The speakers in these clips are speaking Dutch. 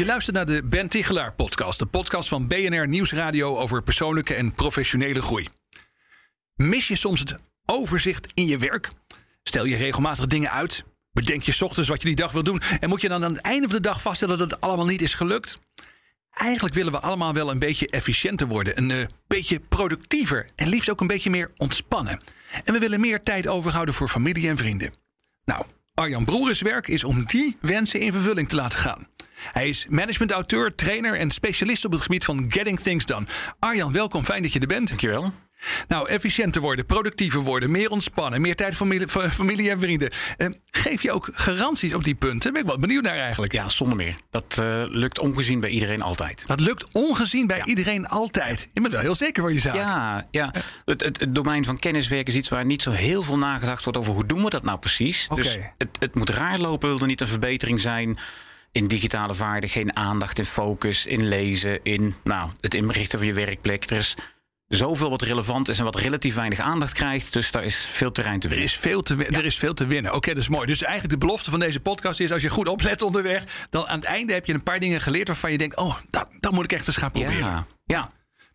Je luistert naar de Ben Tichelaar podcast, de podcast van BNR Nieuwsradio over persoonlijke en professionele groei. Mis je soms het overzicht in je werk? Stel je regelmatig dingen uit? Bedenk je ochtends wat je die dag wil doen en moet je dan aan het einde van de dag vaststellen dat het allemaal niet is gelukt? Eigenlijk willen we allemaal wel een beetje efficiënter worden, een uh, beetje productiever en liefst ook een beetje meer ontspannen. En we willen meer tijd overhouden voor familie en vrienden. Nou, Arjan Broeres werk is om die wensen in vervulling te laten gaan. Hij is management-auteur, trainer en specialist op het gebied van Getting Things Done. Arjan, welkom. Fijn dat je er bent. Dankjewel. Nou, efficiënter worden, productiever worden, meer ontspannen, meer tijd voor familie, en vrienden. Eh, geef je ook garanties op die punten? Ben ik wel benieuwd naar eigenlijk. Ja, zonder meer. Dat uh, lukt ongezien bij iedereen altijd. Dat lukt ongezien bij iedereen altijd. Je bent wel heel zeker van je zaak. Ja, ja. Het, het, het, domein van kenniswerk is iets waar niet zo heel veel nagedacht wordt over hoe doen we dat nou precies. Okay. Dus het, het moet raar lopen, wil er niet een verbetering zijn in digitale vaardigheden, geen aandacht in focus, in lezen, in nou, het inrichten van je werkplek. Er is zoveel wat relevant is en wat relatief weinig aandacht krijgt. Dus daar is veel terrein te winnen. Er is veel te, er is veel te winnen. Oké, dat is mooi. Dus eigenlijk de belofte van deze podcast is... als je goed oplet onderweg... dan aan het einde heb je een paar dingen geleerd... waarvan je denkt, oh, dat, dat moet ik echt eens gaan proberen. Ja, ja.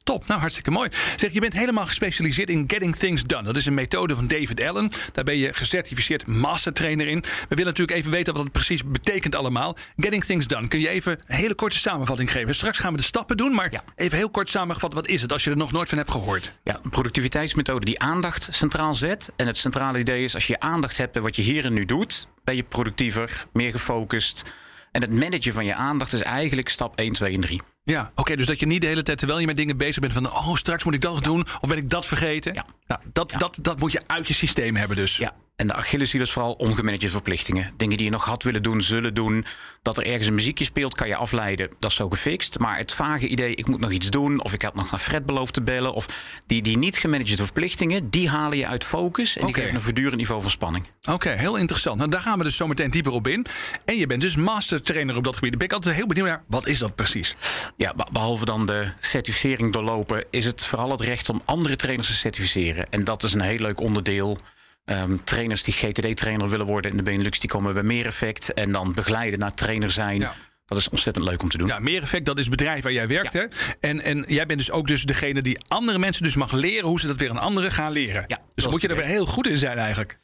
Top, nou hartstikke mooi. Zeg, je bent helemaal gespecialiseerd in Getting Things Done. Dat is een methode van David Allen. Daar ben je gecertificeerd mastertrainer in. We willen natuurlijk even weten wat het precies betekent allemaal. Getting Things Done. Kun je even een hele korte samenvatting geven? Straks gaan we de stappen doen, maar ja. even heel kort samengevat. Wat is het als je er nog nooit van hebt gehoord? Ja, een productiviteitsmethode die aandacht centraal zet. En het centrale idee is als je aandacht hebt bij wat je hier en nu doet... ben je productiever, meer gefocust... En het managen van je aandacht is eigenlijk stap 1, 2 en 3. Ja, oké. Okay, dus dat je niet de hele tijd terwijl je met dingen bezig bent van oh, straks moet ik dat ja. doen of ben ik dat vergeten. Ja. Nou, dat, ja. dat, dat moet je uit je systeem hebben dus. Ja. En de Achilleshiel is vooral ongemanaged verplichtingen. Dingen die je nog had willen doen, zullen doen. Dat er ergens een muziekje speelt, kan je afleiden. Dat is zo gefixt. Maar het vage idee, ik moet nog iets doen... of ik had nog naar Fred beloofd te bellen... of die, die niet gemanagede verplichtingen... die halen je uit focus en die geven een voortdurend niveau van spanning. Oké, heel interessant. Nou, daar gaan we dus zo meteen dieper op in. En je bent dus mastertrainer op dat gebied. Dan ben ik altijd heel benieuwd naar, wat is dat precies? Ja, be- behalve dan de certificering doorlopen... is het vooral het recht om andere trainers te certificeren. En dat is een heel leuk onderdeel... Um, trainers die GTD-trainer willen worden in de Benelux, die komen bij meer effect. En dan begeleiden naar trainer zijn. Ja. Dat is ontzettend leuk om te doen. Ja, meer effect, dat is het bedrijf waar jij werkt. Hè? En, en jij bent dus ook dus degene die andere mensen dus mag leren hoe ze dat weer aan anderen gaan leren. Ja, dus dan moet je er weer heel goed in zijn eigenlijk.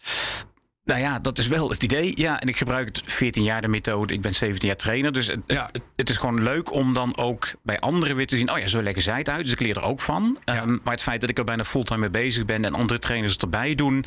Nou ja, dat is wel het idee. Ja, en ik gebruik het 14 jaar de methode. Ik ben 17 jaar trainer. Dus het, Ja. het, het is gewoon leuk om dan ook bij anderen weer te zien. Oh ja, zo leggen zij het uit. Dus ik leer er ook van. Ja. Um, maar het feit dat ik er bijna fulltime mee bezig ben en andere trainers het erbij doen,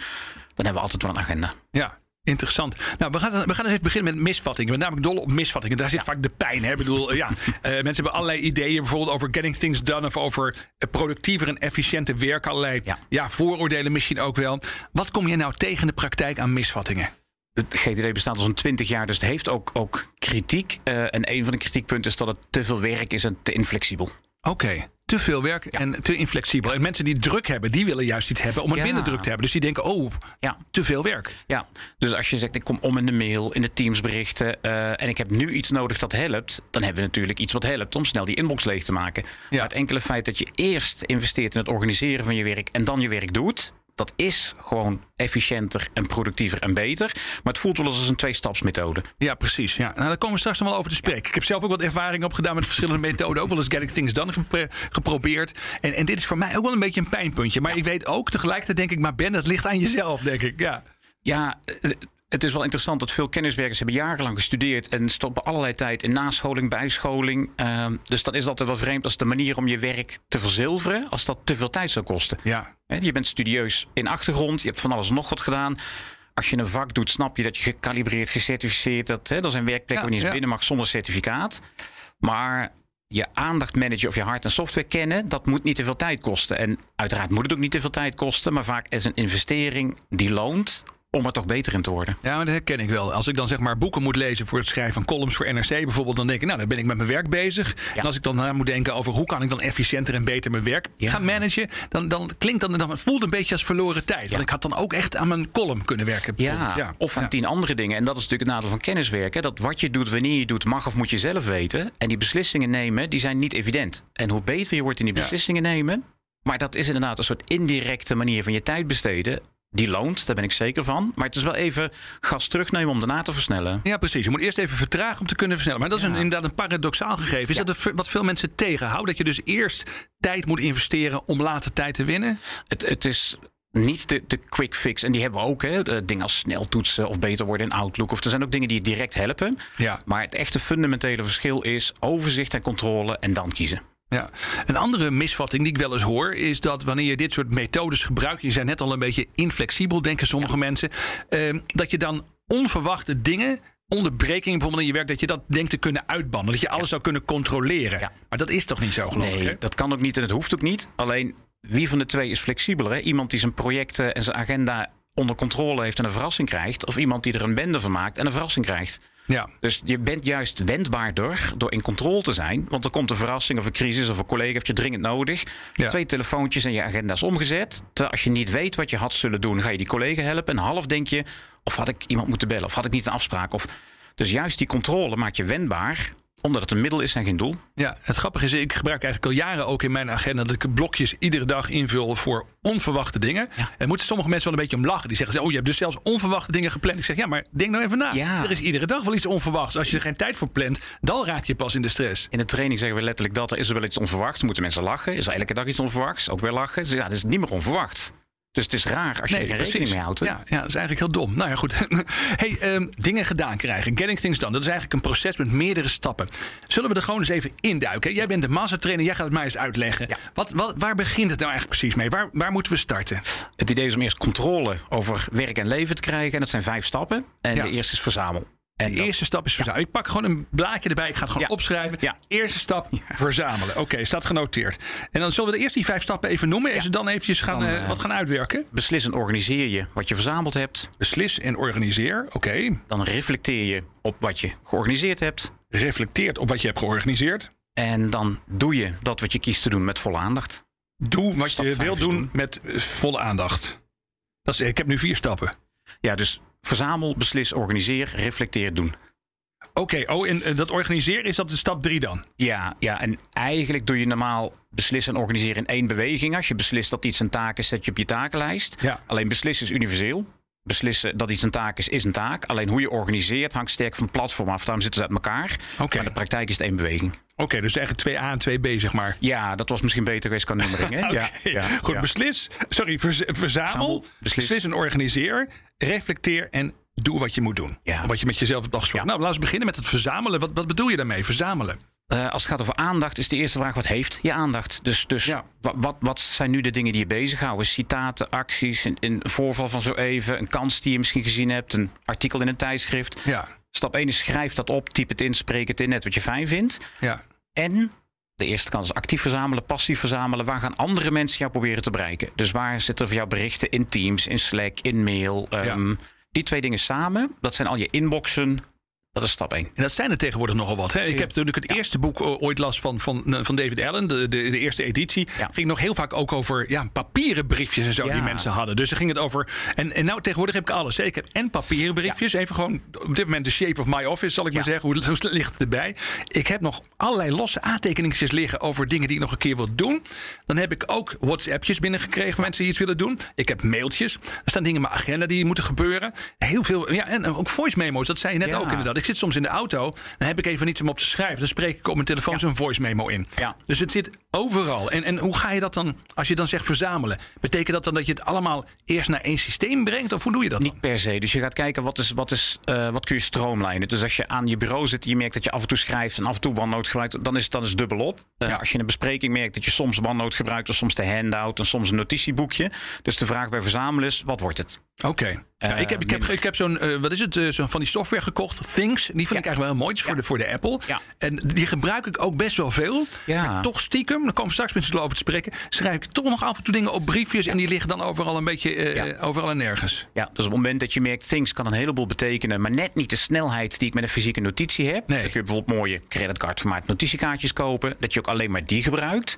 dan hebben we altijd wel een agenda. Ja, interessant. Nou, we gaan, we gaan eens even beginnen met misvattingen. Ben namelijk dol op misvattingen. Daar zit vaak de pijn. Hè? Ik bedoel, eh, ja, eh, mensen hebben allerlei ideeën, bijvoorbeeld over getting things done of over eh, productiever en efficiënter werk. Allerlei ja. Ja. vooroordelen misschien ook wel. Wat kom je nou tegen de praktijk aan misvattingen? Het GTD bestaat al zo'n 20 jaar, dus het heeft ook, ook kritiek. Uh, en een van de kritiekpunten is dat het te veel werk is en te inflexibel. Oké, te veel werk en te inflexibel. En mensen die druk hebben, die willen juist iets hebben om het Ja. minder druk te hebben. Dus die denken, oh, Ja. te veel werk. Ja, dus als je zegt ik kom om in de mail, in de teamsberichten uh, en ik heb nu iets nodig dat helpt, dan hebben we natuurlijk iets wat helpt om snel die inbox leeg te maken. Maar het enkele feit dat je eerst investeert in het organiseren van je werk en dan je werk doet, dat is gewoon efficiënter en productiever en beter. Maar het voelt wel als een tweestapsmethode. Ja, precies. Ja. Nou, daar komen we straks nog wel over te spreken. Ik heb zelf ook wat ervaring opgedaan met verschillende methoden. Ook wel eens Getting Things Done gepro- geprobeerd. En, en dit is voor mij ook wel een beetje een pijnpuntje. Maar ik weet ook tegelijkertijd, denk ik, maar Ben, het ligt aan jezelf, denk ik. Ja. Ja, eh, het is wel interessant dat veel kenniswerkers hebben jarenlang gestudeerd en stoppen allerlei tijd in nascholing, bijscholing. Uh, dus dan is altijd wel vreemd als de manier om je werk te verzilveren, als dat te veel tijd zou kosten. Ja. He, je bent studieus in achtergrond, je hebt van alles nog wat gedaan. Als je een vak doet, snap je dat je gecalibreerd, gecertificeerd, dat hè, er zijn werkplekken Ja, waar je ja. binnen mag zonder certificaat. Maar je aandacht managen of je hard en software kennen, dat moet niet te veel tijd kosten. En uiteraard moet het ook niet te veel tijd kosten, maar vaak is een investering die loont om er toch beter in te worden. Ja, maar dat herken ik wel. Als ik dan zeg maar boeken moet lezen voor het schrijven van columns voor NRC bijvoorbeeld, dan denk ik, nou, dan ben ik met mijn werk bezig. En als ik dan na moet denken over hoe kan ik dan efficiënter en beter mijn werk Ja. gaan managen, dan, dan klinkt dan, dan het voelt een beetje als verloren tijd. Want ik had dan ook echt aan mijn column kunnen werken. Ja, of aan tien andere dingen. En dat is natuurlijk het nadeel van kenniswerken. Dat wat je doet, wanneer je doet, mag of moet je zelf weten. En die beslissingen nemen, die zijn niet evident. En hoe beter je wordt in die beslissingen nemen... maar dat is inderdaad een soort indirecte manier van je tijd besteden... die loont, daar ben ik zeker van. Maar het is wel even gas terugnemen om daarna te versnellen. Ja, precies. Je moet eerst even vertragen om te kunnen versnellen. Maar dat is een, inderdaad een paradoxaal gegeven. Is dat wat veel mensen tegenhoudt? Dat je dus eerst tijd moet investeren om later tijd te winnen? Het, het is niet de, de quick fix. En die hebben we ook. Hè. Dingen als sneltoetsen of beter worden in Outlook. Of er zijn ook dingen die je direct helpen. Ja. Maar het echte fundamentele verschil is overzicht en controle en dan kiezen. Ja. Een andere misvatting die ik wel eens hoor, is dat wanneer je dit soort methodes gebruikt, je zei net al een beetje inflexibel, denken sommige mensen, eh, dat je dan onverwachte dingen, onderbrekingen bijvoorbeeld in je werk, dat je dat denkt te kunnen uitbannen. Dat je alles zou kunnen controleren. Ja. Maar dat is toch niet zo, geloof ik? Nee, hè? dat kan ook niet en het hoeft ook niet. Alleen wie van de twee is flexibeler? Hè? Iemand die zijn projecten en zijn agenda onder controle heeft en een verrassing krijgt. Of iemand die er een bende van maakt en een verrassing krijgt. Ja. Dus je bent juist wendbaarder door in controle te zijn. Want er komt een verrassing of een crisis of een collega heeft je dringend nodig. Ja. Twee telefoontjes en je agenda is omgezet. Terwijl als je niet weet wat je had zullen doen, ga je die collega helpen. En half denk je, of had ik iemand moeten bellen? Of had ik niet een afspraak? Of... Dus juist die controle maakt je wendbaar omdat het een middel is en geen doel. Ja, het grappige is, ik gebruik eigenlijk al jaren ook in mijn agenda dat ik blokjes iedere dag invul voor onverwachte dingen. En moeten sommige mensen wel een beetje om lachen. Die zeggen, oh, je hebt dus zelfs onverwachte dingen gepland. Ik zeg, ja, maar denk nou even na. Ja. Er is iedere dag wel iets onverwachts. Als je er geen tijd voor plant, dan raak je pas in de stress. In de training zeggen we letterlijk dat er is er wel iets onverwachts. Moeten mensen lachen? Is er elke dag iets onverwachts? Ook weer lachen? Dus ja, dat is niet meer onverwacht. Dus het is raar als je er geen rekening mee houdt. hè? Ja, ja, dat is eigenlijk heel dom. Nou ja, goed. hey, ehm, dingen gedaan krijgen. Getting things done. Dat is eigenlijk een proces met meerdere stappen. Zullen we er gewoon eens even induiken? Jij bent de mastertrainer. Jij gaat het mij eens uitleggen. Ja. Wat, wat, waar begint het nou eigenlijk precies mee? Waar, waar moeten we starten? Het idee is om eerst controle over werk en leven te krijgen. En dat zijn vijf stappen. En Ja. de eerste is verzamel. En De eerste stap is verzamelen. Ik pak gewoon een blaadje erbij. Ik ga het gewoon Ja. opschrijven. Ja. Eerste stap, verzamelen. Oké, staat genoteerd. En dan zullen we de eerst die vijf stappen even noemen. En ze dan eventjes gaan, Dan, eh, eh, wat gaan uitwerken. Beslis en organiseer je wat je verzameld hebt. Beslis en organiseer. Oké. Dan reflecteer je op wat je georganiseerd hebt. Reflecteert op wat je hebt georganiseerd. En dan doe je dat wat je kiest te doen met volle aandacht. Doe wat Stap je vijf wil is doen doen. met volle aandacht. Dat is, ik heb nu vier stappen. Ja, dus verzamel, beslis, organiseer, reflecteer, doen. Oké, oh, en eh, dat organiseren is dat de stap drie dan? Ja, ja, en eigenlijk doe je normaal beslissen en organiseren in één beweging. Als je beslist dat iets een taak is, zet je op je takenlijst. Ja. Alleen beslissen is universeel. Beslissen dat iets een taak is, is een taak. Alleen hoe je organiseert hangt sterk van het platform af. Daarom zitten ze uit elkaar. Maar in de praktijk is het één beweging. Oké, dus eigenlijk 2A en 2B zeg maar. Ja, dat was misschien beter geweest qua nummering. Hè? ja, Goed, ja. beslis. Sorry, verz- verzamel. Beslis. Beslis en organiseer. Reflecteer en doe wat je moet doen. Ja. Wat je met jezelf hebt afgesproken. Ja. Nou, laten we beginnen met het verzamelen. Wat, wat bedoel je daarmee, verzamelen? Eh, als het gaat over aandacht, is de eerste vraag: wat heeft je aandacht? Dus, dus Ja. wat, wat, wat zijn nu de dingen die je bezighouden? Citaten, acties, een, een voorval van zo even, een kans die je misschien gezien hebt, een artikel in een tijdschrift. Ja, Stap 1 is schrijf dat op, typ het in, spreek het in, net wat je fijn vindt. ja. En de eerste kant is actief verzamelen, passief verzamelen. Waar gaan andere mensen jou proberen te bereiken? Dus waar zitten voor jou berichten in Teams, in Slack, in mail? Ehm, Die twee dingen samen, dat zijn al je inboxen. Dat is stap 1. En dat zijn er tegenwoordig nogal wat. Hè? Ik heb natuurlijk het eerste boek o- ooit las van, van, van David Allen, de, de, de eerste editie. Ja. Ging nog heel vaak ook over ja, papieren briefjes en zo die mensen hadden. Dus er ging het over. En, en nou tegenwoordig heb ik alles. Hè? Ik heb en papieren briefjes. Even gewoon op dit moment de shape of my office, zal ik maar zeggen. Hoe, hoe ligt het erbij? Ik heb nog allerlei losse aantekeningen liggen over dingen die ik nog een keer wil doen. Dan heb ik ook WhatsAppjes binnengekregen van mensen die iets willen doen. Ik heb mailtjes. Er staan dingen in mijn agenda die moeten gebeuren. Heel veel. Ja, en ook voice memo's. Dat zei je net ook inderdaad. Ik zit soms in de auto. Dan heb ik even niets om op te schrijven. Dan spreek ik op mijn telefoon zo'n voice memo in. Ja. Dus het zit overal. En, en hoe ga je dat dan, als je dan zegt verzamelen? Betekent dat dan dat je het allemaal eerst naar één systeem brengt? Of hoe doe je dat dan? Niet per se. Dus je gaat kijken wat, is, wat, is, eh, wat kun je stroomlijnen. Dus als je aan je bureau zit en je merkt dat je af en toe schrijft en af en toe OneNote gebruikt, dan is dan is het dubbel op. Eh, Ja. Als je in een bespreking merkt dat je soms OneNote gebruikt, of soms de handout en soms een notitieboekje. Dus de vraag bij verzamelen is: wat wordt het? Oké. Ja, ik heb, ik heb, ik heb zo'n, uh, wat is het, uh, zo'n van die software gekocht, Things. Die vind ja. ik eigenlijk wel heel mooi voor, de, voor de Apple. Ja. En die gebruik ik ook best wel veel. Ja. Maar toch stiekem, dan komen straks mensen over te spreken, schrijf ik toch nog af en toe dingen op briefjes en die liggen dan overal een beetje uh, overal en nergens. Ja, dus op het moment dat je merkt, Things kan een heleboel betekenen, maar net niet de snelheid die ik met een fysieke notitie heb. Nee. Dan kun je bijvoorbeeld mooie creditcardformaat notitiekaartjes kopen, dat je ook alleen maar die gebruikt.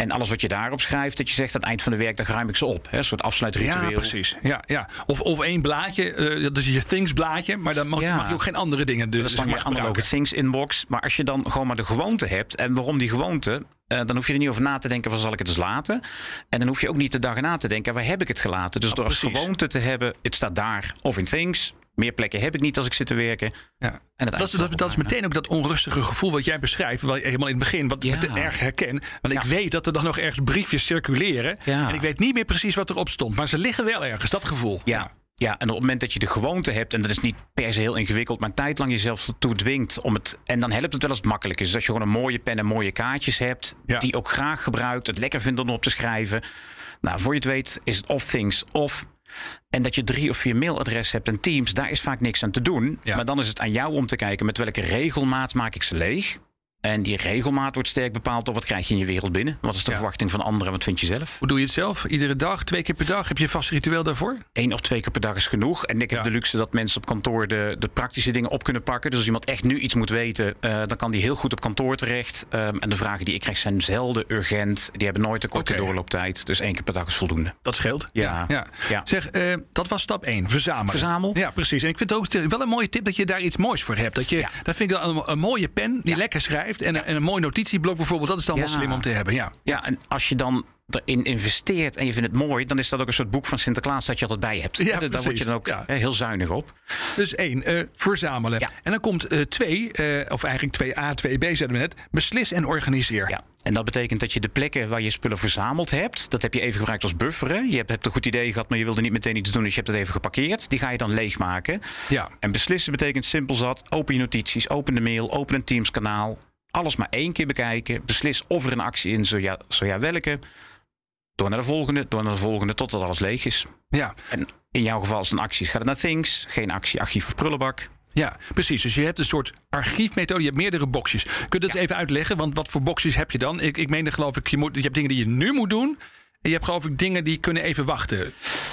En alles wat je daarop schrijft, dat je zegt aan het eind van de werkdag ruim ik ze op. Hè? Een soort afsluitritueel. Ja, precies. Ja, ja. Of, of één blaadje, uh, dat is je Things blaadje, maar dan mag, Ja. mag je ook geen andere dingen dus Dat is dan zeg je analoge. Things inbox. Maar als je dan gewoon maar de gewoonte hebt. En waarom die gewoonte? eh, dan hoef je er niet over na te denken, van zal ik het dus laten? En dan hoef je ook niet de dag na te denken, waar heb ik het gelaten? Dus door als precies. gewoonte te hebben, het staat daar of in Things. Meer plekken heb ik niet als ik zit te werken. Ja. En Dat is, dat, dat is meteen ook dat onrustige gevoel wat jij beschrijft, wat helemaal in het begin, wat Ja. ik erg herken. Want ik weet dat er dan nog ergens briefjes circuleren. Ja. En ik weet niet meer precies wat erop stond, maar ze liggen wel ergens, dat gevoel. Ja. Ja, en op het moment dat je de gewoonte hebt, en dat is niet per se heel ingewikkeld, maar een tijd lang jezelf ertoe dwingt om het. En dan helpt het wel als het makkelijk is. Dus als je gewoon een mooie pen en mooie kaartjes hebt, Ja. die ook graag gebruikt, het lekker vindt om op te schrijven. Nou, voor je het weet is het of things of. En dat je drie of vier mailadressen hebt en teams, daar is vaak niks aan te doen. Ja. Maar dan is het aan jou om te kijken met welke regelmaat maak ik ze leeg. En die regelmaat wordt sterk bepaald door wat krijg je in je wereld binnen. Wat is de Ja. verwachting van anderen? Wat vind je zelf? Hoe doe je het zelf? Iedere dag, twee keer per dag? Heb je een vast ritueel daarvoor? Eén of twee keer per dag is genoeg. En ik heb Ja. de luxe dat mensen op kantoor de, de praktische dingen op kunnen pakken. Dus als iemand echt nu iets moet weten, eh, dan kan die heel goed op kantoor terecht. Ehm, en de vragen die ik krijg zijn zelden urgent. Die hebben nooit een korte doorlooptijd. Dus één keer per dag is voldoende. Dat scheelt. Ja. ja. Ja. Zeg, eh, dat was stap 1, verzamelen. Verzamel. Ja, precies. En ik vind het ook wel een mooie tip dat je daar iets moois voor hebt. Dat je. Dat vind ik een, een mooie pen die lekker schrijft. En, een- en een mooi notitieblok bijvoorbeeld. Dat is dan wel slim om te hebben. Ja. Ja, en als je dan erin investeert en je vindt het mooi, dan is dat ook een soort boek van Sinterklaas dat je altijd bij hebt. Ja, Daar- word je dan ook Ja. heel zuinig op. Dus één, eh, verzamelen. Ja. En dan komt eh, twee, eh, of eigenlijk 2a, 2b zeiden we net. Beslis en organiseer. Ja. En dat betekent dat je de plekken waar je spullen verzameld hebt, dat heb je even gebruikt als bufferen. Je hebt, hebt een goed idee gehad, maar je wilde niet meteen iets doen, dus je hebt het even geparkeerd. Die ga je dan leegmaken. Ja. En beslissen betekent simpel zat. Open je notities, open de mail, open een Teams kanaal. Alles maar één keer bekijken. Beslis of er een actie in, zo ja, zo ja welke. Door naar de volgende, door naar de volgende, totdat alles leeg is. Ja. En in jouw geval als het een actie is, gaat het naar Things. Geen actie, archief of prullenbak. Ja, precies. Dus je hebt een soort archiefmethode. Je hebt meerdere boxjes. Kun je dat even uitleggen? Want wat voor boxjes heb je dan? Ik, ik meende geloof ik, je, moet, je hebt dingen die je nu moet doen. En je hebt geloof ik dingen die kunnen even wachten.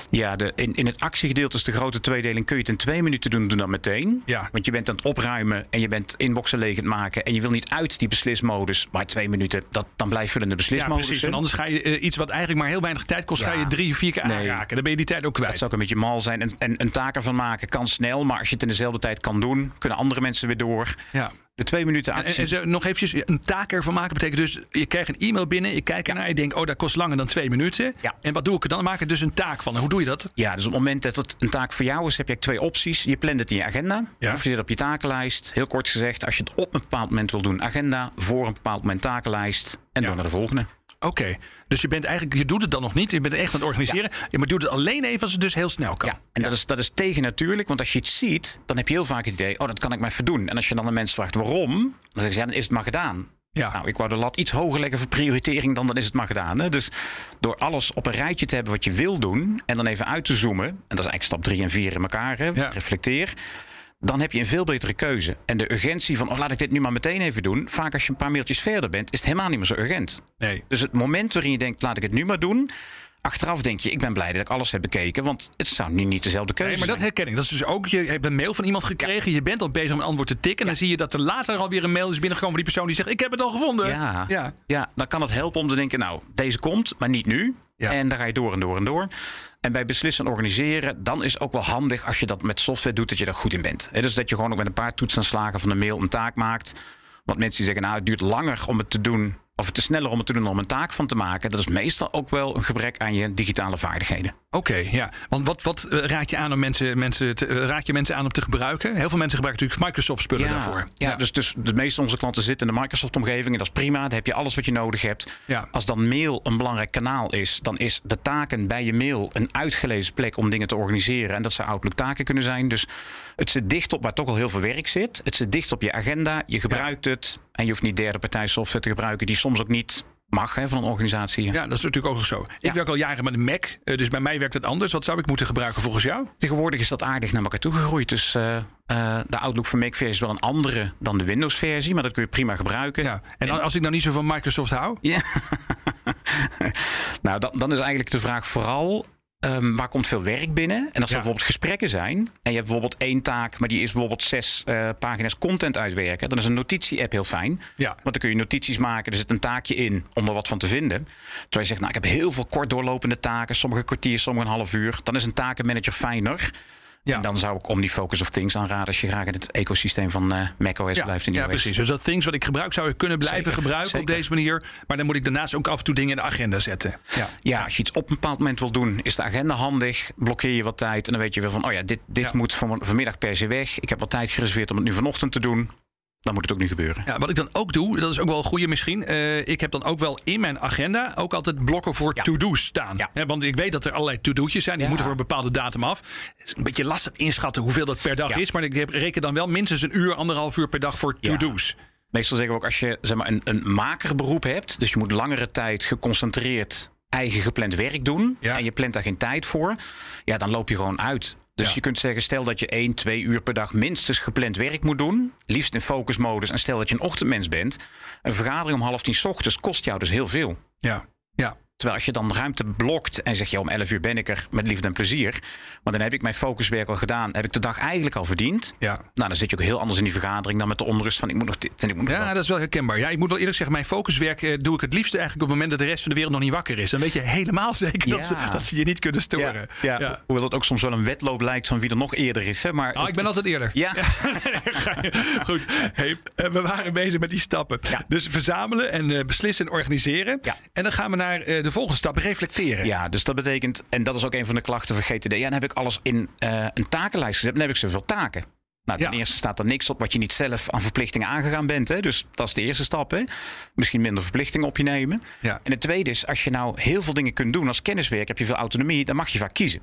Ja, de, in, in het actiegedeelte is de grote tweedeling. Kun je het in twee minuten doen, doe dat meteen. Ja. Want je bent aan het opruimen en je bent inboxen leeg het maken. En je wil niet uit die beslismodus. Maar twee minuten, dat, dan blijf je in de Ja, beslismodus. precies. Want anders ga je eh, iets wat eigenlijk maar heel weinig tijd kost, Ja. ga je drie, vier keer Nee. aanraken. Dan ben je die tijd ook Het kwijt. zou ook een beetje mal zijn. En, en een taak ervan maken kan snel. Maar als je het in dezelfde tijd kan doen, kunnen andere mensen weer door. Ja. De twee minuten En, en, actie. en zo, nog eventjes een taak ervan maken betekent dus... je krijgt een e-mail binnen, je kijkt ernaar... je denkt, oh, dat kost langer dan twee minuten. Ja. En wat doe ik er dan? Maak er dus een taak van. En hoe doe je dat? Ja, dus op het moment dat het een taak voor jou is, heb je twee opties. Je plant het in je agenda. Ja. Of je zit op je takenlijst. Heel kort gezegd, als je het op een bepaald moment wil doen, agenda. Voor een bepaald moment takenlijst. En Ja. door naar de volgende. Oké, dus je bent eigenlijk, je doet het dan nog niet. Je bent echt aan het organiseren. Ja. maar doet het alleen even als het dus heel snel kan. Ja, en Dat, is, dat is tegen natuurlijk, want als je het ziet, dan heb je heel vaak het idee, oh, dat kan ik maar even doen. En als je dan de mensen vraagt waarom, dan zeggen ze, ja, dan is het maar gedaan. Ja. Nou, ik wou de lat iets hoger leggen voor prioritering dan dan is het maar gedaan. Hè? Dus door alles op een rijtje te hebben wat je wil doen en dan even uit te zoomen, en dat is eigenlijk stap drie en vier in elkaar, hè? Ja. reflecteer. Dan heb je een veel betere keuze. En de urgentie van, oh, laat ik dit nu maar meteen even doen. Vaak als je een paar mailtjes verder bent, is het helemaal niet meer zo urgent. Nee. Dus het moment waarin je denkt, laat ik het nu maar doen. Achteraf denk je, ik ben blij dat ik alles heb bekeken. Want het zou nu niet dezelfde keuze Nee, maar dat zijn. herken ik. Dat is dus ook, je hebt een mail van iemand gekregen. Je bent al bezig om een antwoord te tikken. En dan zie je dat er later alweer een mail is binnengekomen van die persoon die zegt: Ik heb het al gevonden. Ja, ja. ja. dan kan het helpen om te denken, nou, deze komt, maar niet nu. Ja. En dan ga je door en door en door. En bij beslissen en organiseren, dan is het ook wel handig als je dat met software doet, dat je daar goed in bent. Hè, dus dat je gewoon ook met een paar toetsaanslagen van de mail een taak maakt. Want mensen die zeggen, nou, het duurt langer om het te doen, of het is sneller om het te doen om een taak van te maken. Dat is meestal ook wel een gebrek aan je digitale vaardigheden. Oké, ja. Want wat, wat eh, raad je aan om mensen, mensen te, eh, raad je mensen aan om te gebruiken? Heel veel mensen gebruiken natuurlijk Microsoft spullen daarvoor. Ja, Dus, dus de meeste onze klanten zitten in de Microsoft-omgeving en dat is prima. Dan heb je alles wat je nodig hebt. Ja. Als dan mail een belangrijk kanaal is, dan is de taken bij je mail een uitgelezen plek om dingen te organiseren. En dat zou Outlook taken kunnen zijn. Dus het zit dicht op waar toch al heel veel werk zit. Het zit dicht op je agenda. Je gebruikt het. En je hoeft niet derde partij software te gebruiken die soms ook niet mag hè, van een organisatie. Ja, dat is natuurlijk ook nog zo. Ik werk al jaren met een Mac, eh, dus bij mij werkt het anders. Wat zou ik moeten gebruiken volgens jou? Tegenwoordig is dat aardig naar elkaar toegegroeid. Dus uh, uh, de Outlook voor Mac-versie is wel een andere dan de Windows-versie, maar dat kun je prima gebruiken. Ja. En, als ik nou niet zo van Microsoft hou? Ja. nou, dan, dan is eigenlijk de vraag vooral Um, waar komt veel werk binnen? En als er bijvoorbeeld gesprekken zijn. En je hebt bijvoorbeeld één taak, maar die is bijvoorbeeld zes uh, pagina's content uitwerken. Dan is een notitie-app heel fijn. Ja. Want dan kun je notities maken. Er zit een taakje in om er wat van te vinden. Terwijl je zegt, nou, ik heb heel veel kort doorlopende taken. Sommige kwartier, sommige een half uur. Dan is een takenmanager fijner. Ja. En dan zou ik Omnifocus of Things aanraden als je graag in het ecosysteem van uh, macOS blijft in Ja, precies. Dus dat Things wat ik gebruik zou ik kunnen blijven gebruiken op deze manier. Maar dan moet ik daarnaast ook af en toe dingen in de agenda zetten. Ja. ja, als je iets op een bepaald moment wil doen, is de agenda handig. Blokkeer je wat tijd en dan weet je wel van, oh ja, dit, dit moet van, vanmiddag per se weg. Ik heb wat tijd gereserveerd om het nu vanochtend te doen dan moet het ook nu gebeuren. Ja, wat ik dan ook doe, dat is ook wel een goede misschien. Uh, ik heb dan ook wel in mijn agenda ook altijd blokken voor to-do's staan. Ja. want ik weet dat er allerlei to-do'tjes zijn. Die ja. moeten voor een bepaalde datum af. Het is een beetje lastig inschatten hoeveel dat per dag is. Maar ik heb, reken dan wel minstens een uur, anderhalf uur per dag voor to-do's. Meestal zeggen we ook als je zeg maar, een, een makerberoep hebt. Dus je moet langere tijd geconcentreerd eigen gepland werk doen. En je plant daar geen tijd voor. Ja, dan loop je gewoon uit. Dus je kunt zeggen, stel dat je 1, 2 uur per dag minstens gepland werk moet doen. Liefst in focusmodus. En stel dat je een ochtendmens bent. Een vergadering om half tien ochtends kost jou dus heel veel. Ja, ja. Terwijl als je dan ruimte blokt en zeg je om 11 uur ben ik er met liefde en plezier. Maar dan heb ik mijn focuswerk al gedaan. Heb ik de dag eigenlijk al verdiend. Ja. Nou, dan zit je ook heel anders in die vergadering dan met de onrust van ik moet nog dit en ik moet nog Ja, dat. is wel herkenbaar. Ja, ik moet wel eerlijk zeggen, mijn focuswerk eh, doe ik het liefste eigenlijk op het moment dat de rest van de wereld nog niet wakker is. Dan weet je helemaal zeker dat, ze, dat ze je niet kunnen storen. Ja, ja. Hoewel het ook soms wel een wedloop lijkt van wie er nog eerder is. Hè? Maar oh, ik ben altijd eerder. Ja. Goed. Hey, eh, we waren bezig met die stappen. Dus verzamelen en uh, beslissen en organiseren. En dan gaan we naar de volgende stap, reflecteren ja, dus dat betekent, en dat is ook een van de klachten van GTD. Ja, dan heb ik alles in uh, een takenlijst gezet. Dan heb ik zoveel taken. Nou, ten eerste staat er niks op wat je niet zelf aan verplichtingen aangegaan bent. Hè? Dus dat is de eerste stap. Hè? Misschien minder verplichtingen op je nemen. Ja. En het tweede is, als je nou heel veel dingen kunt doen als kenniswerk, heb je veel autonomie, dan mag je vaak kiezen.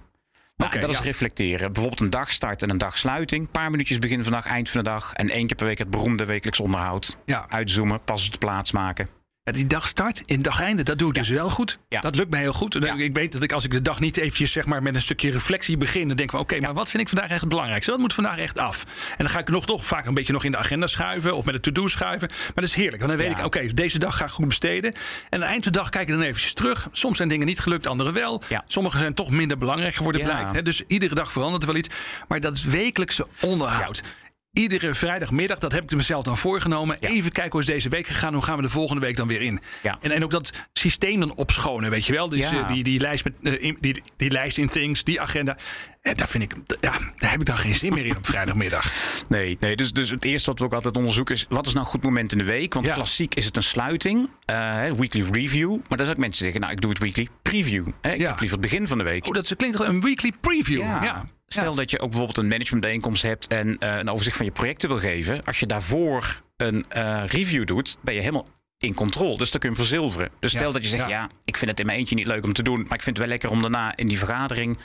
Nou, okay, dat is reflecteren. Bijvoorbeeld een dagstart en een dagsluiting. Een paar minuutjes begin van de dag, eind van de dag. En één keer per week het beroemde wekelijks onderhoud. Ja. Uitzoomen, pas op de plaats maken. Die dag start in dag einde, dat doe ik dus wel goed. Ja. Dat lukt mij heel goed. Ik weet dat ik als ik de dag niet eventjes zeg maar, met een stukje reflectie begin... dan denk van oké, maar wat vind ik vandaag echt het belangrijkste? Wat moet vandaag echt af? En dan ga ik nog toch vaak een beetje nog in de agenda schuiven... of met de to-do schuiven. Maar dat is heerlijk, want dan weet ik oké, deze dag ga ik goed besteden. En aan het eind van de dag kijk ik dan eventjes terug. Soms zijn dingen niet gelukt, andere wel. Sommige zijn toch minder belangrijk geworden, blijkt. Dus iedere dag verandert er wel iets. Maar dat is wekelijkse onderhoud iedere vrijdagmiddag, dat heb ik mezelf dan voorgenomen. Even kijken hoe is deze week gegaan. Hoe gaan we de volgende week dan weer in? Ja. En, en ook dat systeem dan opschonen, weet je wel. Dus ja. die, die, lijst met, uh, die, die lijst in Things, die agenda. En daar, vind ik, ja, daar heb ik dan geen zin meer in op vrijdagmiddag. Nee, nee dus, dus het eerste wat we ook altijd onderzoeken is... wat is nou een goed moment in de week? Want klassiek is het een sluiting, uh, weekly review. Maar dan zou ik mensen zeggen, nou, ik doe het weekly preview. Hè? Ik heb liever het begin van de week. Oh, dat klinkt een weekly preview. ja. Stel dat je ook bijvoorbeeld een managementbijeenkomst hebt en uh, een overzicht van je projecten wil geven. Als je daarvoor een uh, review doet, ben je helemaal in controle. Dus dan kun je hem verzilveren. Dus stel dat je zegt, ja. ja. ik vind het in mijn eentje niet leuk om te doen, maar ik vind het wel lekker om daarna in die vergadering.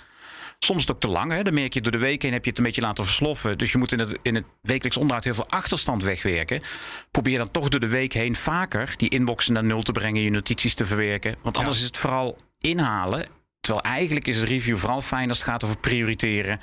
Soms is het ook te lang. Hè? Dan merk je door de week heen heb je het een beetje laten versloffen. Dus je moet in het, in het wekelijks onderhoud heel veel achterstand wegwerken. Probeer dan toch door de week heen vaker die inboxen naar nul te brengen, je notities te verwerken. Want anders is het vooral inhalen Terwijl eigenlijk is het review vooral fijn als het gaat over prioriteren,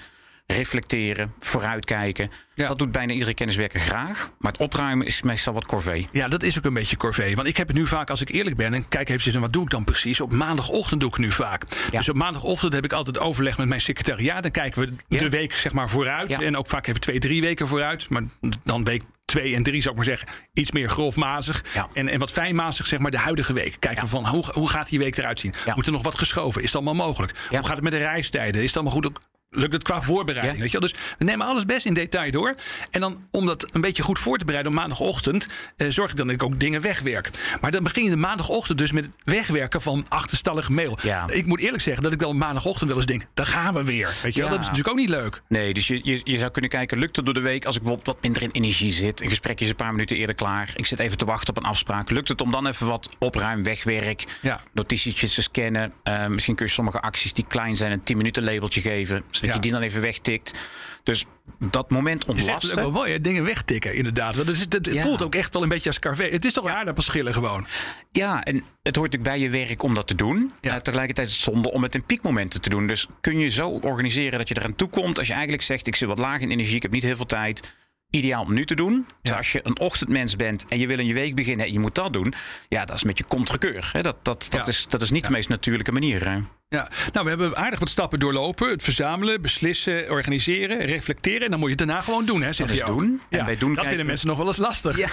reflecteren, vooruitkijken. Ja. Dat doet bijna iedere kenniswerker graag. Maar het opruimen is meestal wat corvée. Ja, dat is ook een beetje corvée. Want ik heb het nu vaak, als ik eerlijk ben, en kijk even, wat doe ik dan precies? Op maandagochtend doe ik nu vaak. Ja. Dus op maandagochtend heb ik altijd overleg met mijn secretariaat. Dan kijken we ja. de week zeg maar vooruit. En ook vaak even twee, drie weken vooruit. Maar dan week twee en drie zou ik maar zeggen, iets meer grofmazig. En, en wat fijnmazig, zeg maar, de huidige week. Kijken ja. van hoe, hoe gaat die week eruit zien? Moet er nog wat geschoven? Is dat allemaal mogelijk? Hoe gaat het met de reistijden? Is het allemaal goed? Lukt het qua voorbereiding. Weet je wel? Dus we nemen alles best in detail door. En dan om dat een beetje goed voor te bereiden op maandagochtend, eh, zorg ik dan dat ik ook dingen wegwerk. Maar dan begin je de maandagochtend dus met het wegwerken van achterstallige mail. Ja. Ik moet eerlijk zeggen dat ik dan maandagochtend wel eens denk, daar gaan we weer. Weet je wel? Dat is natuurlijk ook niet leuk. Nee, dus je, je, je, zou kunnen kijken, lukt het door de week als ik bijvoorbeeld wat minder in energie zit. Een gesprekje is een paar minuten eerder klaar. Ik zit even te wachten op een afspraak. Lukt het om dan even wat opruim, wegwerk, ja. notitietjes te scannen. Uh, misschien kun je sommige acties die klein zijn een 10 minuten labeltje geven. Dat je die dan even wegtikt. Dus dat moment Je ook ontlasten. wel mooi, hè? dingen wegtikken, inderdaad. Want het, is, het Ja. voelt ook echt wel een beetje als carvé. Het is toch aardappelschillen gewoon. Ja, en het hoort natuurlijk bij je werk om dat te doen. Ja. Eh, tegelijkertijd is het zonde om het in piekmomenten te doen. Dus kun je zo organiseren dat je eraan toe komt. Als je eigenlijk zegt, ik zit wat laag in energie, ik heb niet heel veel tijd. Ideaal om nu te doen. Dus Ja. als je een ochtendmens bent en je wil in je week beginnen en je moet dat doen. Ja, dat is met je contrekeur. Hè? Dat, dat, dat, Ja. is, dat is niet de meest natuurlijke manier. Hè? Ja, nou, we hebben aardig wat stappen doorlopen. Het verzamelen, beslissen, organiseren, reflecteren. En dan moet je het daarna gewoon doen, hè, zeg Dat is doen. En bij doen dat kijken vinden we- mensen nog wel eens lastig. Ja.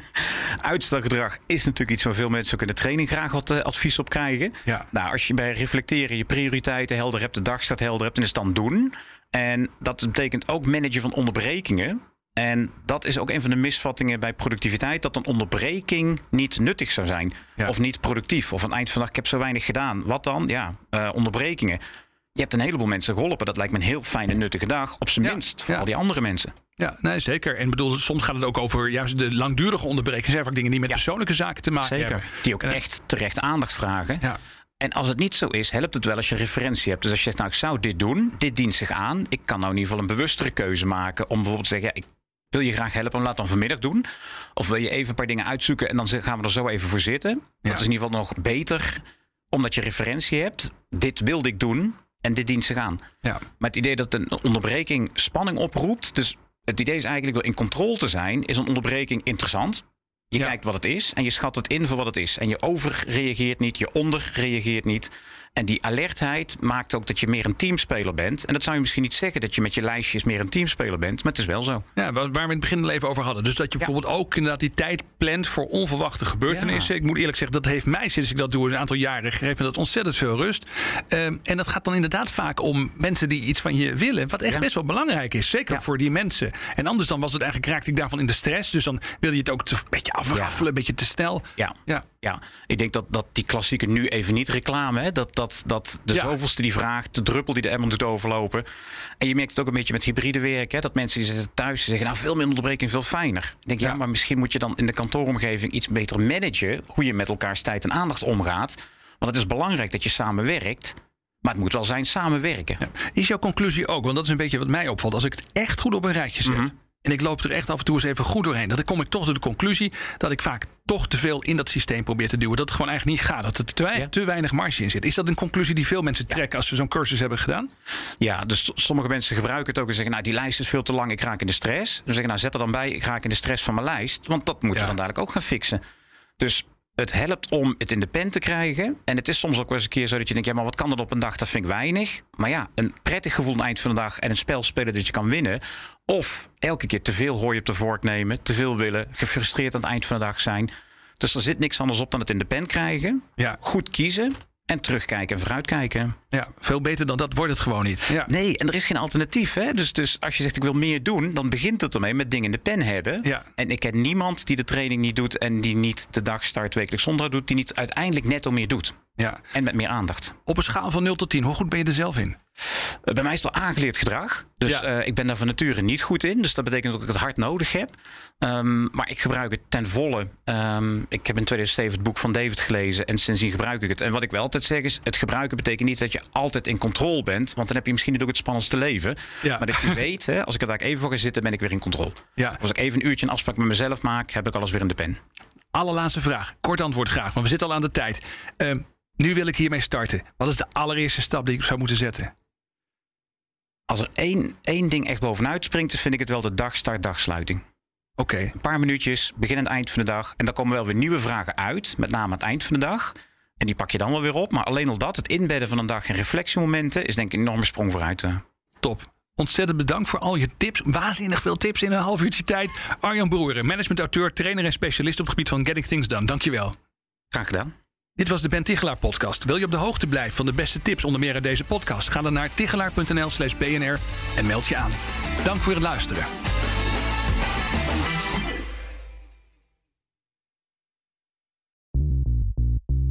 Uitstelgedrag is natuurlijk iets waar veel mensen ook in de training graag wat eh, advies op krijgen. Ja. Nou, als je bij reflecteren je prioriteiten helder hebt, de dagstart helder hebt, dan is het dan doen. En dat betekent ook managen van onderbrekingen. En dat is ook een van de misvattingen bij productiviteit: dat een onderbreking niet nuttig zou zijn. Ja. Of niet productief. Of aan het eind van de dag, ik heb zo weinig gedaan. Wat dan? Ja, eh, onderbrekingen. Je hebt een heleboel mensen geholpen. Dat lijkt me een heel fijne, nuttige dag. Op zijn Ja. minst voor Ja. al die andere mensen. Ja, nee, zeker. En bedoel, soms gaat het ook over juist de langdurige onderbrekingen. zijn vaak dingen die met persoonlijke zaken te maken Zeker. hebben. Die ook En, echt terecht aandacht vragen. Ja. En als het niet zo is, helpt het wel als je referentie hebt. Dus als je zegt, nou, ik zou dit doen, dit dient zich aan. Ik kan nou in ieder geval een bewustere keuze maken om bijvoorbeeld te zeggen, ja, ik wil je graag helpen, laat dan vanmiddag doen. Of wil je even een paar dingen uitzoeken en dan gaan we er zo even voor zitten. Ja. Dat is in ieder geval nog beter, omdat je referentie hebt. Dit wilde ik doen en dit dient zich aan. Ja. Maar het idee dat een onderbreking spanning oproept. Dus het idee is eigenlijk door in controle te zijn, is een onderbreking interessant. Je Ja. kijkt wat het is en je schat het in voor wat het is. En je overreageert niet, je onderreageert niet. En die alertheid maakt ook dat je meer een teamspeler bent. En dat zou je misschien niet zeggen dat je met je lijstjes meer een teamspeler bent, maar het is wel zo. Ja, waar we in het begin al even over hadden. Dus dat je bijvoorbeeld ook inderdaad die tijd plant voor onverwachte gebeurtenissen. Ik moet eerlijk zeggen, dat heeft mij sinds ik dat doe een aantal jaren gegeven dat ontzettend veel rust. Ehm, en dat gaat dan inderdaad vaak om mensen die iets van je willen, wat echt Ja. best wel belangrijk is. Zeker voor die mensen. En anders dan was het eigenlijk, raakte ik daarvan in de stress. Dus dan wil je het ook een beetje afraffelen, een beetje te snel. Ja. Ja. Ja, ik denk dat, dat die klassieke nu even niet reclame, hè, dat, dat, dat de Ja. zoveelste die vraagt, de druppel die de emmer doet overlopen. En je merkt het ook een beetje met hybride werk, hè, dat mensen die zitten thuis zeggen, nou veel minder onderbreking, veel fijner. Ik denk, ja. Ja. maar misschien moet je dan in de kantooromgeving iets beter managen, hoe je met elkaars tijd en aandacht omgaat. Want het is belangrijk dat je samenwerkt, maar het moet wel zijn samenwerken. Ja. Is jouw conclusie ook, want dat is een beetje wat mij opvalt. Als ik het echt goed op een rijtje zet. Mhm. En ik loop er echt af en toe eens even goed doorheen. Dan kom ik toch tot de conclusie dat ik vaak toch te veel in dat systeem probeer te duwen. Dat het gewoon eigenlijk niet gaat. Dat er te, wei- Ja. te weinig marge in zit. Is dat een conclusie die veel mensen trekken als ze zo'n cursus hebben gedaan? Ja, dus sommige mensen gebruiken het ook en zeggen, nou die lijst is veel te lang, ik raak in de stress. Ze zeggen, nou zet er dan bij, ik raak in de stress van mijn lijst. Want dat moeten Ja. we dan dadelijk ook gaan fixen. Dus het helpt om het in de pen te krijgen. En het is soms ook wel eens een keer zo dat je denkt, ja maar wat kan er op een dag, dat vind ik weinig. Maar ja, een prettig gevoel aan het eind van de dag en een spel spelen dat je kan winnen. Of elke keer te veel hooi op de vork nemen, te veel willen, gefrustreerd aan het eind van de dag zijn. Dus er zit niks anders op dan het in de pen krijgen. Ja. Goed kiezen en terugkijken en vooruitkijken. Ja, veel beter dan dat wordt het gewoon niet. Ja. Nee, en er is geen alternatief. Hè? Dus, dus als je zegt ik wil meer doen, dan begint het ermee met dingen in de pen hebben. Ja. En ik ken niemand die de training niet doet en die niet de dagstart wekelijks zondag doet, die niet uiteindelijk netto meer doet. Ja. En met meer aandacht. Op een schaal van 0 tot 10, hoe goed ben je er zelf in? Bij mij is het wel aangeleerd gedrag. Dus Ja. eh, ik ben daar van nature niet goed in. Dus dat betekent dat ik het hard nodig heb. Ehm, maar ik gebruik het ten volle. Ehm, ik heb in 2007 het boek van David gelezen. En sindsdien gebruik ik het. En wat ik wel altijd zeg is: het gebruiken betekent niet dat je altijd in controle bent. Want dan heb je misschien ook het spannendste leven. Ja. Maar dat je weet, hè, als ik er daar even voor ga zitten, ben ik weer in controle. Ja. Als ik even een uurtje een afspraak met mezelf maak, heb ik alles weer in de pen. Allerlaatste vraag. Kort antwoord graag, want we zitten al aan de tijd. Ehm, nu wil ik hiermee starten. Wat is de allereerste stap die ik zou moeten zetten? Als er één, één ding echt bovenuit springt, dan vind ik het wel de dagstart, dagsluiting. Oké. Een paar minuutjes, begin en eind van de dag. En dan komen wel weer nieuwe vragen uit, met name aan het eind van de dag. En die pak je dan wel weer op. Maar alleen al dat, het inbedden van een dag en reflectiemomenten, is denk ik een enorme sprong vooruit. eh. Top. Ontzettend bedankt voor al je tips. Waanzinnig veel tips in een half uurtje tijd. Arjan Broeren, managementauteur, trainer en specialist op het gebied van Getting Things Done. Dankjewel. Graag gedaan. Dit was de Ben Tichelaar podcast. Wil je op de hoogte blijven van de beste tips onder meer uit deze podcast? Ga dan naar tichelaar.nl slash bnr en meld je aan. Dank voor het luisteren.